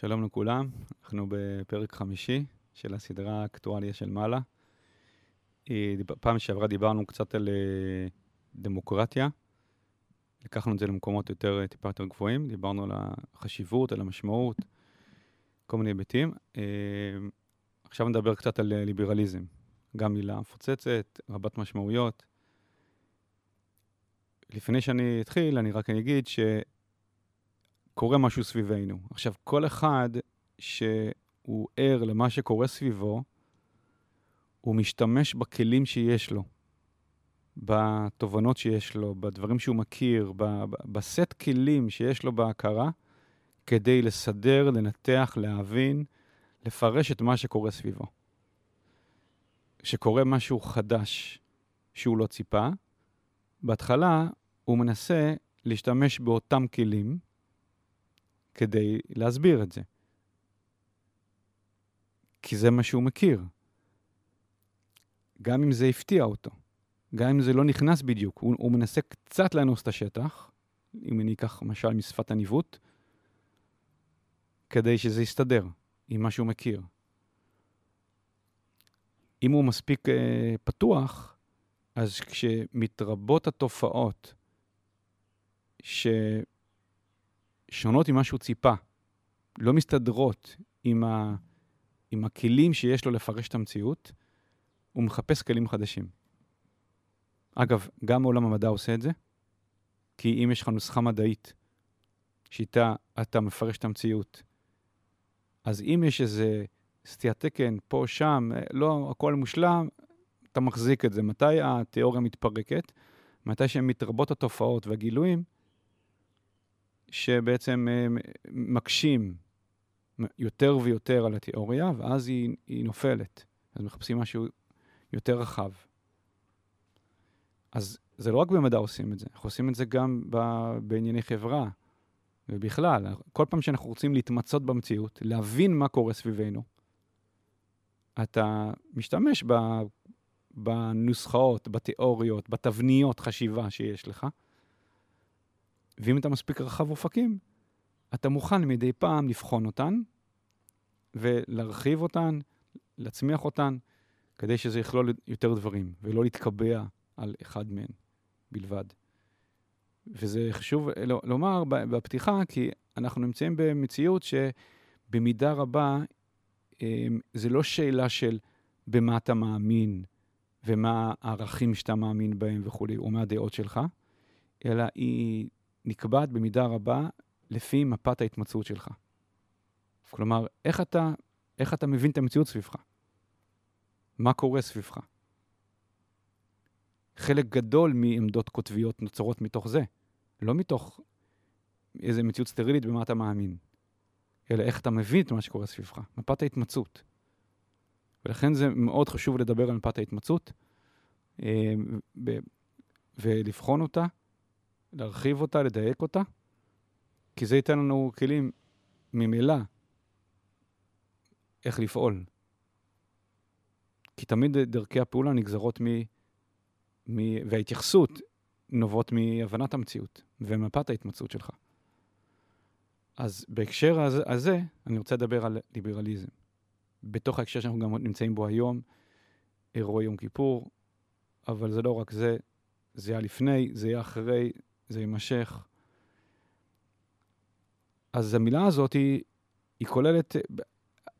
שלום לכולם, אנחנו בפרק חמישי של הסדרה אקטואליה של מעלה. אה, פעם שעברה דיברנו קצת על אה, דמוקרטיה, לקחנו את זה למקומות יותר, אה, טיפה יותר גבוהים, דיברנו על החשיבות, על המשמעות, כל מיני היבטים. עכשיו נדבר קצת על ליברליזם, גם מילה מפוצצת, רבת משמעויות. לפני שאני אתחיל, אני רק אגיד ש... קורה משהו סביבנו. עכשיו, כל אחד שהוא ער למה שקורה סביבו, הוא משתמש בכלים שיש לו, בתובנות שיש לו, בדברים שהוא מכיר, בסט כלים שיש לו בהכרה, כדי לסדר, לנתח, להבין, לפרש את מה שקורה סביבו. כשקורה משהו חדש שהוא לא ציפה, בהתחלה הוא מנסה להשתמש באותם כלים, כדי להסביר את זה. כי זה מה שהוא מכיר. גם אם זה הפתיע אותו, גם אם זה לא נכנס בדיוק, הוא, הוא מנסה קצת לאנוס את השטח, אם אני אקח משל משפת הניווט, כדי שזה יסתדר עם מה שהוא מכיר. אם הוא מספיק אה, פתוח, אז כשמתרבות התופעות ש... שונות ממה שהוא ציפה, לא מסתדרות עם, ה, עם הכלים שיש לו לפרש את המציאות, הוא מחפש כלים חדשים. אגב, גם עולם המדע עושה את זה, כי אם יש לך נוסחה מדעית שאיתה אתה מפרש את המציאות, אז אם יש איזה סטיית תקן פה, שם, לא הכל מושלם, אתה מחזיק את זה. מתי התיאוריה מתפרקת? מתי שהן מתרבות התופעות והגילויים, שבעצם אה, מקשים יותר ויותר על התיאוריה, ואז היא, היא נופלת. אז מחפשים משהו יותר רחב. אז זה לא רק במדע עושים את זה, אנחנו עושים את זה גם ב, בענייני חברה ובכלל. כל פעם שאנחנו רוצים להתמצות במציאות, להבין מה קורה סביבנו, אתה משתמש ב, בנוסחאות, בתיאוריות, בתבניות חשיבה שיש לך, ואם אתה מספיק רחב אופקים, אתה מוכן מדי פעם לבחון אותן ולהרחיב אותן, להצמיח אותן, כדי שזה יכלול יותר דברים, ולא להתקבע על אחד מהם בלבד. וזה חשוב לומר בפתיחה, כי אנחנו נמצאים במציאות שבמידה רבה אמ, זה לא שאלה של במה אתה מאמין ומה הערכים שאתה מאמין בהם וכולי, או מה הדעות שלך, אלא היא נקבעת במידה רבה לפי מפת ההתמצאות שלך. כלומר, איך אתה, איך אתה מבין את המציאות סביבך? מה קורה סביבך? חלק גדול מעמדות קוטביות נוצרות מתוך זה, לא מתוך איזה מציאות סטרילית במה אתה מאמין, אלא איך אתה מבין את מה שקורה סביבך, מפת ההתמצאות. ולכן זה מאוד חשוב לדבר על מפת ההתמצאות אה, ולבחון אותה להרחיב אותה, לדייק אותה, כי זה ייתן לנו כלים ממילא איך לפעול. כי תמיד דרכי הפעולה נגזרות מ... מ... וההתייחסות נובעות מהבנת המציאות ומפת ההתמצאות שלך. אז בהקשר הזה, הזה, אני רוצה לדבר על ליברליזם. בתוך ההקשר שאנחנו גם נמצאים בו היום, אירוע יום כיפור, אבל זה לא רק זה, זה היה לפני, זה יהיה אחרי, זה יימשך. אז המילה הזאת היא, היא כוללת,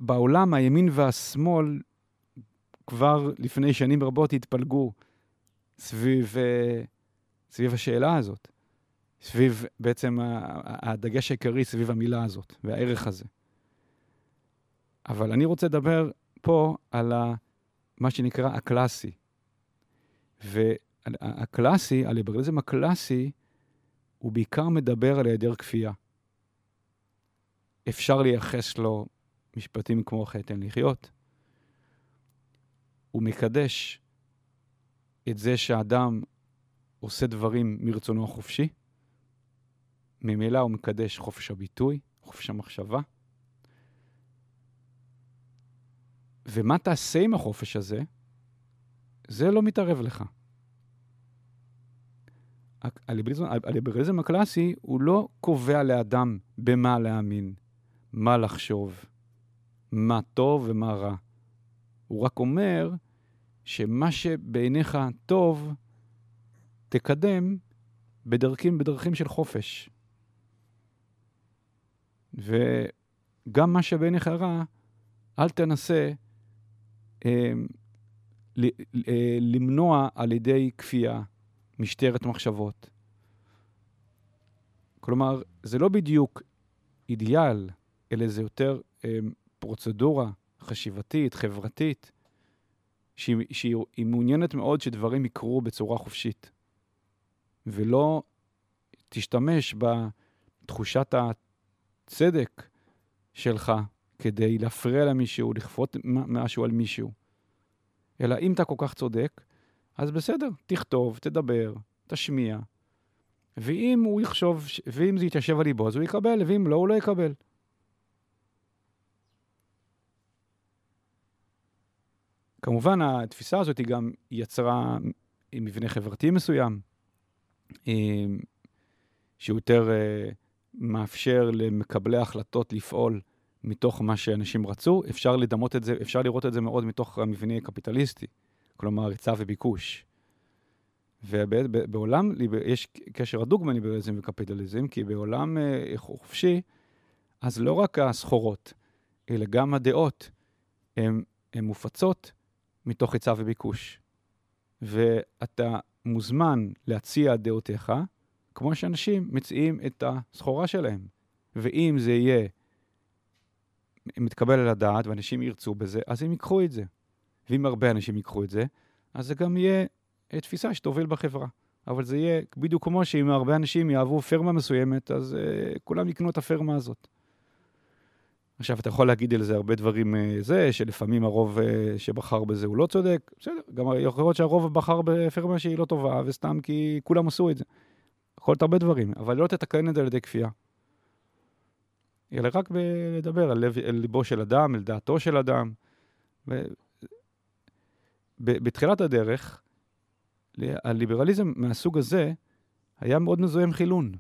בעולם הימין והשמאל כבר לפני שנים רבות התפלגו סביב, סביב השאלה הזאת, סביב בעצם הדגש העיקרי סביב המילה הזאת והערך הזה. אבל אני רוצה לדבר פה על מה שנקרא הקלאסי. והקלאסי, הליברליזם הקלאסי, הוא בעיקר מדבר על היעדר כפייה. אפשר לייחס לו משפטים כמו חטא אין לחיות. הוא מקדש את זה שהאדם עושה דברים מרצונו החופשי. ממילא הוא מקדש חופש הביטוי, חופש המחשבה. ומה תעשה עם החופש הזה? זה לא מתערב לך. הליברליזם, הקלאסי הוא לא קובע לאדם במה להאמין, מה לחשוב, מה טוב ומה רע. הוא רק אומר שמה שבעיניך טוב, תקדם בדרכים, בדרכים של חופש. וגם מה שבעיניך רע, אל תנסה אה, אה, למנוע על ידי כפייה, משטרת מחשבות. כלומר, זה לא בדיוק אידיאל, אלא זה יותר אה, פרוצדורה חשיבתית, חברתית, שהיא, שהיא מעוניינת מאוד שדברים יקרו בצורה חופשית, ולא תשתמש בתחושת הצדק שלך כדי להפריע למישהו, לכפות משהו על מישהו. אלא אם אתה כל כך צודק, אז בסדר, תכתוב, תדבר, תשמיע, ואם הוא יחשוב, ואם זה יתיישב על ליבו, אז הוא יקבל, ואם לא, הוא לא יקבל. כמובן, התפיסה הזאת היא גם יצרה מבנה חברתי מסוים, אה, שיותר אה, מאפשר למקבלי ההחלטות לפעול מתוך מה שאנשים רצו. אפשר לדמות את זה, אפשר לראות את זה מאוד מתוך המבנה הקפיטליסטי, כלומר היצע וביקוש. ובעולם, יש קשר הדוק בין ליברליזם וקפיטליזם, כי בעולם אה, חופשי, אז לא רק הסחורות, אלא גם הדעות, הן מופצות מתוך היצע וביקוש. ואתה מוזמן להציע דעותיך, כמו שאנשים מציעים את הסחורה שלהם. ואם זה יהיה מתקבל על הדעת ואנשים ירצו בזה, אז הם ייקחו את זה. ואם הרבה אנשים ייקחו את זה, אז זה גם יהיה אה, תפיסה שתוביל בחברה. אבל זה יהיה בדיוק כמו שאם הרבה אנשים יאהבו פרמה מסוימת, אז uh, כולם יקנו את הפרמה הזאת. עכשיו, אתה יכול להגיד על זה הרבה דברים, uh, זה, שלפעמים הרוב uh, שבחר בזה הוא לא צודק, בסדר, גם יכול להיות שהרוב בחר בפרמה שהיא לא טובה, וסתם כי כולם עשו את זה. יכול להיות הרבה דברים, אבל לא תתקן את זה על ידי כפייה. אלא רק לדבר על, לב, על ליבו של אדם, על דעתו של אדם. ו... בתחילת הדרך, הליברליזם מהסוג הזה היה מאוד מזוהה עם חילון.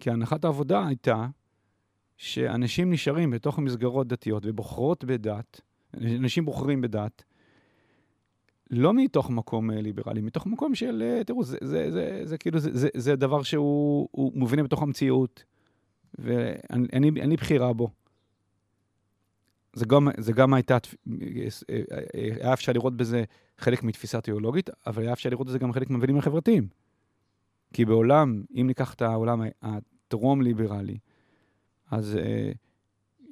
כי הנחת העבודה הייתה שאנשים נשארים בתוך המסגרות דתיות ובוחרות בדת, אנשים בוחרים בדת, לא מתוך מקום אה, ליברלי, מתוך מקום של, אה, תראו, זה, זה, זה, זה כאילו, זה, זה, זה דבר שהוא מובנה בתוך המציאות, ואין לי בחירה בו. זה גם, זה גם הייתה, היה אפשר לראות בזה חלק מתפיסה תיאולוגית, אבל היה אפשר לראות בזה גם חלק מהמבנים החברתיים. כי בעולם, אם ניקח את העולם הטרום-ליברלי, אז אה,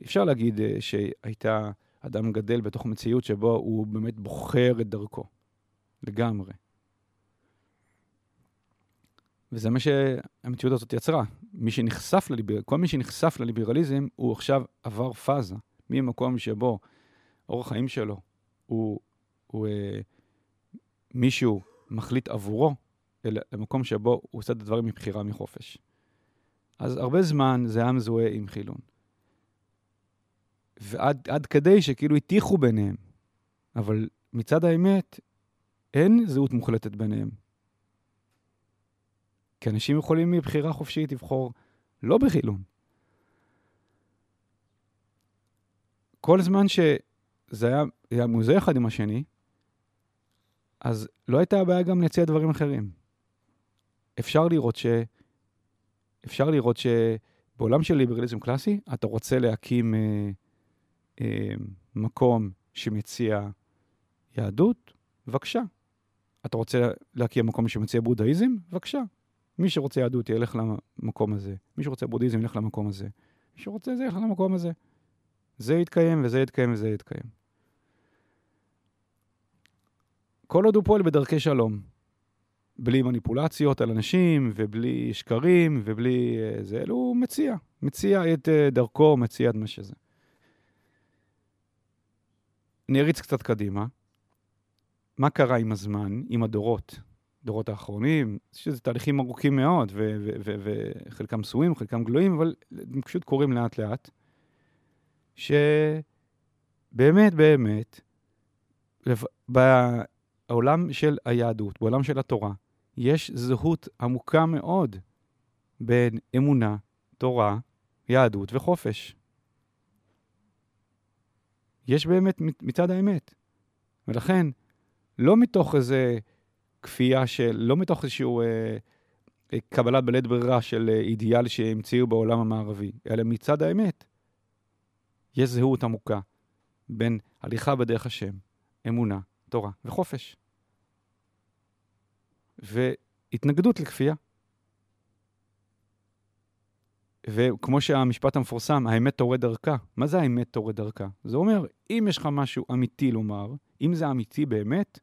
אפשר להגיד אה, שהייתה אדם גדל בתוך מציאות שבו הוא באמת בוחר את דרכו, לגמרי. וזה מה שהמציאות הזאת יצרה. מי שנחשף לליבר... כל מי שנחשף לליברליזם, הוא עכשיו עבר פאזה. ממקום שבו אורח חיים שלו הוא, הוא אה, מישהו מחליט עבורו, אלא למקום שבו הוא עושה את הדברים מבחירה מחופש. אז הרבה זמן זה היה מזוהה עם חילון. ועד כדי שכאילו הטיחו ביניהם. אבל מצד האמת, אין זהות מוחלטת ביניהם. כי אנשים יכולים מבחירה חופשית לבחור לא בחילון. כל זמן שזה היה, היה מוזר אחד עם השני, אז לא הייתה הבעיה גם להציע דברים אחרים. אפשר לראות ש... אפשר לראות שבעולם של ליברליזם קלאסי, אתה רוצה להקים אה, אה, מקום שמציע יהדות, בבקשה. אתה רוצה להקים מקום שמציע בודהיזם? בבקשה. מי שרוצה יהדות ילך למקום הזה, מי שרוצה בודהיזם ילך למקום הזה, מי שרוצה זה ילך למקום הזה. זה יתקיים וזה יתקיים וזה יתקיים. כל עוד הוא פועל בדרכי שלום, בלי מניפולציות על אנשים, ובלי שקרים, ובלי uh, זה, אלא הוא מציע, מציע את uh, דרכו, מציע את מה שזה. אני אריץ קצת קדימה. מה קרה עם הזמן, עם הדורות, דורות האחרונים? שזה תהליכים ארוכים מאוד, וחלקם סויים, חלקם גלויים, אבל הם פשוט קורים לאט-לאט. שבאמת, באמת, בעולם של היהדות, בעולם של התורה, יש זהות עמוקה מאוד בין אמונה, תורה יהדות וחופש. יש באמת מצד האמת. ולכן, לא מתוך איזה כפייה של, לא מתוך איזשהו אה, אה, קבלת בלית ברירה של אה, אידיאל שהמציאו בעולם המערבי, אלא מצד האמת. יש זהות עמוקה בין הליכה בדרך השם, אמונה, תורה וחופש. והתנגדות לכפייה. וכמו שהמשפט המפורסם, האמת תורד דרכה. מה זה האמת תורד דרכה? זה אומר, אם יש לך משהו אמיתי לומר, אם זה אמיתי באמת,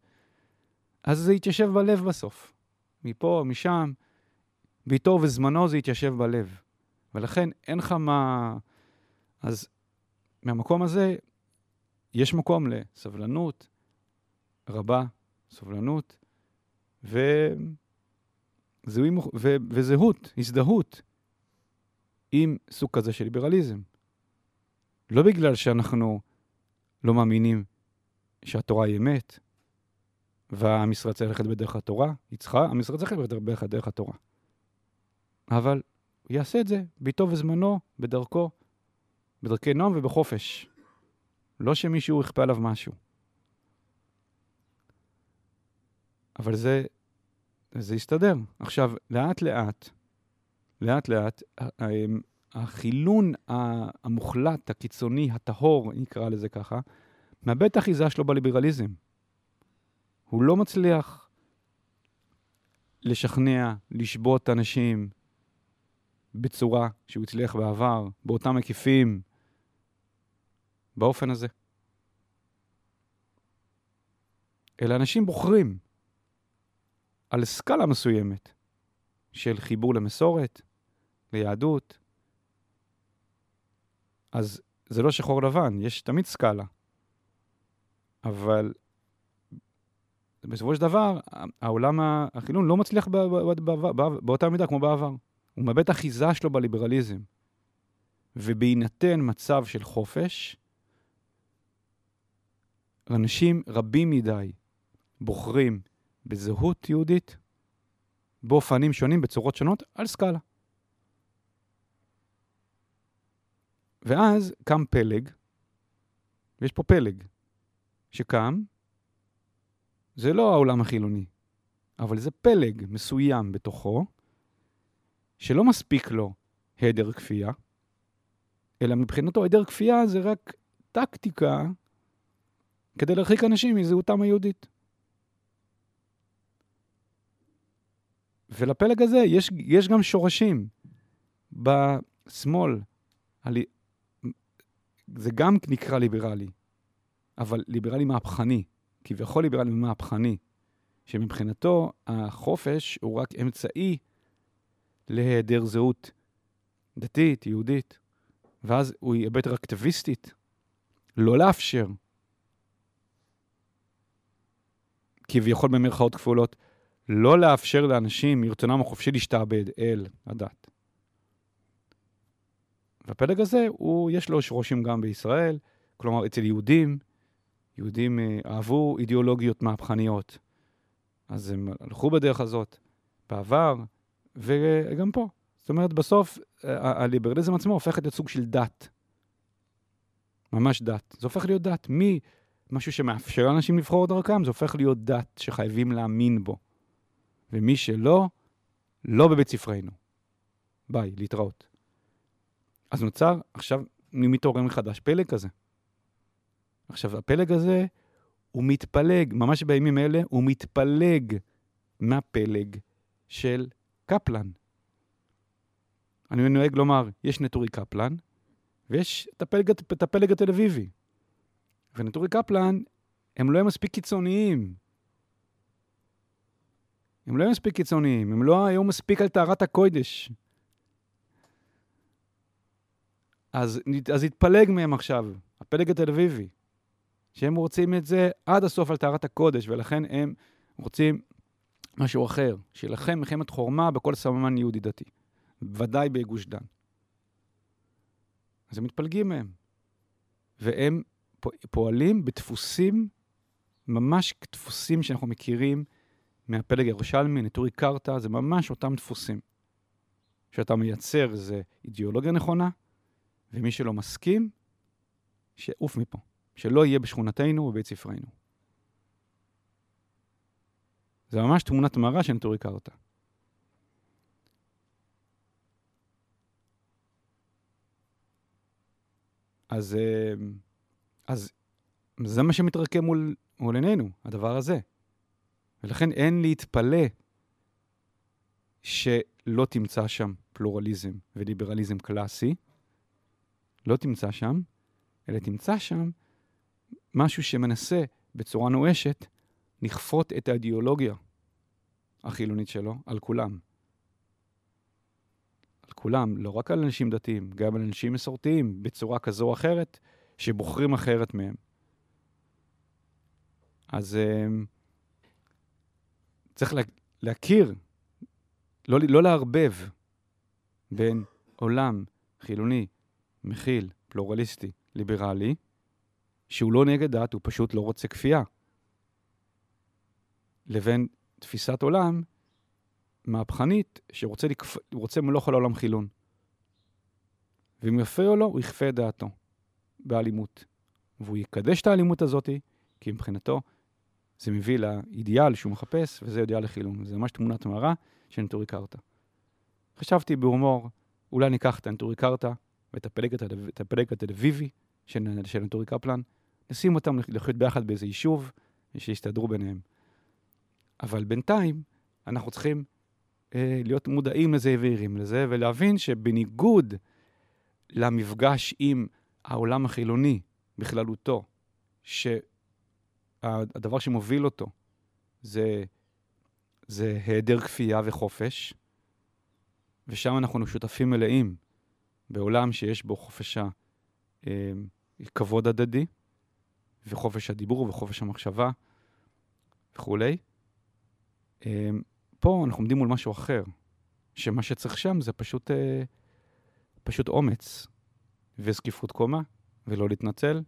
אז זה יתיישב בלב בסוף. מפה, משם, ביתו וזמנו זה יתיישב בלב. ולכן אין לך מה... אז מהמקום הזה, יש מקום לסבלנות רבה, סובלנות, וזהוי, ו... וזהות, הזדהות עם סוג כזה של ליברליזם. לא בגלל שאנחנו לא מאמינים שהתורה היא אמת, ועם ישראל צריך ללכת בדרך התורה, היא צריכה, עם ישראל צריך ללכת בדרך, בדרך התורה. אבל הוא יעשה את זה בעיתו וזמנו, בדרכו, בדרכי נועם ובחופש. לא שמישהו יכפה עליו משהו. אבל זה, זה יסתדר. עכשיו, לאט לאט, לאט לאט, החילון המוחלט, הקיצוני, הטהור, נקרא לזה ככה, מאבד את האחיזה שלו בליברליזם. הוא לא מצליח לשכנע, לשבות אנשים בצורה שהוא הצליח בעבר, באותם היקפים, באופן הזה. אלא אנשים בוחרים על סקאלה מסוימת של חיבור למסורת, ליהדות. אז זה לא שחור לבן, יש תמיד סקאלה. אבל בסופו של דבר, העולם החילון לא מצליח באותה מידה כמו בעבר. הוא מאבד את האחיזה שלו בליברליזם. ובהינתן מצב של חופש, אנשים רבים מדי בוחרים בזהות יהודית באופנים שונים, בצורות שונות, על סקאלה. ואז קם פלג, ויש פה פלג, שקם, זה לא העולם החילוני, אבל זה פלג מסוים בתוכו, שלא מספיק לו היעדר כפייה, אלא מבחינתו היעדר כפייה זה רק טקטיקה כדי להרחיק אנשים מזהותם היהודית. ולפלג הזה יש, יש גם שורשים בשמאל. זה גם נקרא ליברלי, אבל ליברלי מהפכני, כביכול ליברלי מהפכני, שמבחינתו החופש הוא רק אמצעי להיעדר זהות דתית, יהודית, ואז הוא יהיה יותר אקטיביסטית, לא לאפשר, כביכול במרכאות כפולות, לא לאפשר לאנשים מרצונם החופשי להשתעבד אל הדת. והפלג הזה, הוא, יש לו שורשים גם בישראל, כלומר, אצל יהודים, יהודים אה, אהבו אידיאולוגיות מהפכניות. אז הם הלכו בדרך הזאת בעבר, וגם פה. זאת אומרת, בסוף הליברליזם עצמו הופך להיות סוג של דת. ממש דת. זה הופך להיות דת. ממשהו שמאפשר לאנשים לבחור דרכם, זה הופך להיות דת שחייבים להאמין בו. ומי שלא, לא בבית ספרנו. ביי, להתראות. אז נוצר, עכשיו מתעורר מחדש פלג כזה. עכשיו, הפלג הזה, הוא מתפלג, ממש בימים אלה, הוא מתפלג מהפלג של קפלן. אני נוהג לומר, יש נטורי קפלן, ויש את הפלג, את הפלג התל אביבי. ונטורי קפלן, הם לא מספיק קיצוניים. הם לא היו מספיק קיצוניים, הם לא היו מספיק על טהרת הקודש. אז, אז התפלג מהם עכשיו, הפלג התל אביבי, שהם רוצים את זה עד הסוף על טהרת הקודש, ולכן הם רוצים משהו אחר, שיילחם מלחמת חורמה בכל סממן יהודי דתי, ודאי בגוש דן. אז הם מתפלגים מהם, והם פועלים בדפוסים, ממש דפוסים שאנחנו מכירים מהפלג הירושלמי, נטורי קרתא, זה ממש אותם דפוסים. שאתה מייצר איזו אידיאולוגיה נכונה, ומי שלא מסכים, שיעוף מפה. שלא יהיה בשכונתנו ובבית ספרנו. זה ממש תמונת מראה של נטורי קרתא. אז, אה, אז זה מה שמתרקם מול, מול עינינו, הדבר הזה. ולכן אין להתפלא שלא תמצא שם פלורליזם וליברליזם קלאסי, לא תמצא שם, אלא תמצא שם משהו שמנסה בצורה נואשת לכפות את האידיאולוגיה החילונית שלו על כולם. על כולם, לא רק על אנשים דתיים, גם על אנשים מסורתיים, בצורה כזו או אחרת, שבוחרים אחרת מהם. אז um, צריך לה, להכיר, לא, לא לערבב בין עולם חילוני, מכיל, פלורליסטי, ליברלי, שהוא לא נגד דת, הוא פשוט לא רוצה כפייה, לבין תפיסת עולם מהפכנית שרוצה. רוצה מלוך על העולם חילון. ואם יפריע לו, הוא יכפה את דעתו באלימות. והוא יקדש את האלימות הזאת, כי מבחינתו זה מביא לאידיאל שהוא מחפש, וזה אידיאל לחילון. זה ממש תמונת מראה של נטורי קרתא. חשבתי בהומור, אולי ניקח את הנטורי קרתא ואת הפלג התל אביבי של, של נטורי קפלן, נשים אותם לחיות ביחד באיזה יישוב, שיסתדרו ביניהם. אבל בינתיים, אנחנו צריכים אה, להיות מודעים לזה וערים לזה, ולהבין שבניגוד למפגש עם העולם החילוני בכללותו, שהדבר שמוביל אותו זה, זה היעדר כפייה וחופש, ושם אנחנו שותפים מלאים בעולם שיש בו חופש הכבוד אה, הדדי, וחופש הדיבור וחופש המחשבה וכולי. אה, פה אנחנו עומדים מול משהו אחר, שמה שצריך שם זה פשוט, אה, פשוט אומץ וזקיפות קומה, ולא להתנצל,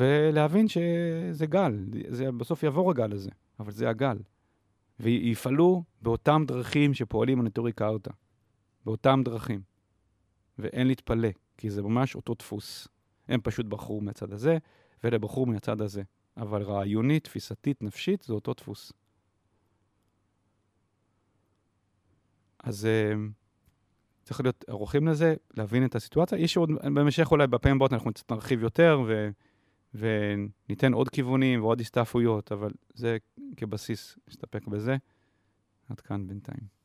ולהבין שזה גל, זה בסוף יעבור הגל הזה, אבל זה הגל. ויפעלו באותם דרכים שפועלים הנטורי קארטה, באותם דרכים. ואין להתפלא, כי זה ממש אותו דפוס. הם פשוט בחרו מהצד הזה, ואלה בחרו מהצד הזה. אבל רעיונית, תפיסתית, נפשית, זה אותו דפוס. אז uh, צריך להיות ערוכים לזה, להבין את הסיטואציה. יש עוד, במשך אולי בפעמים הבאות אנחנו קצת נרחיב יותר, ו, וניתן עוד כיוונים ועוד הסתעפויות, אבל זה כבסיס, נסתפק בזה. עד כאן בינתיים.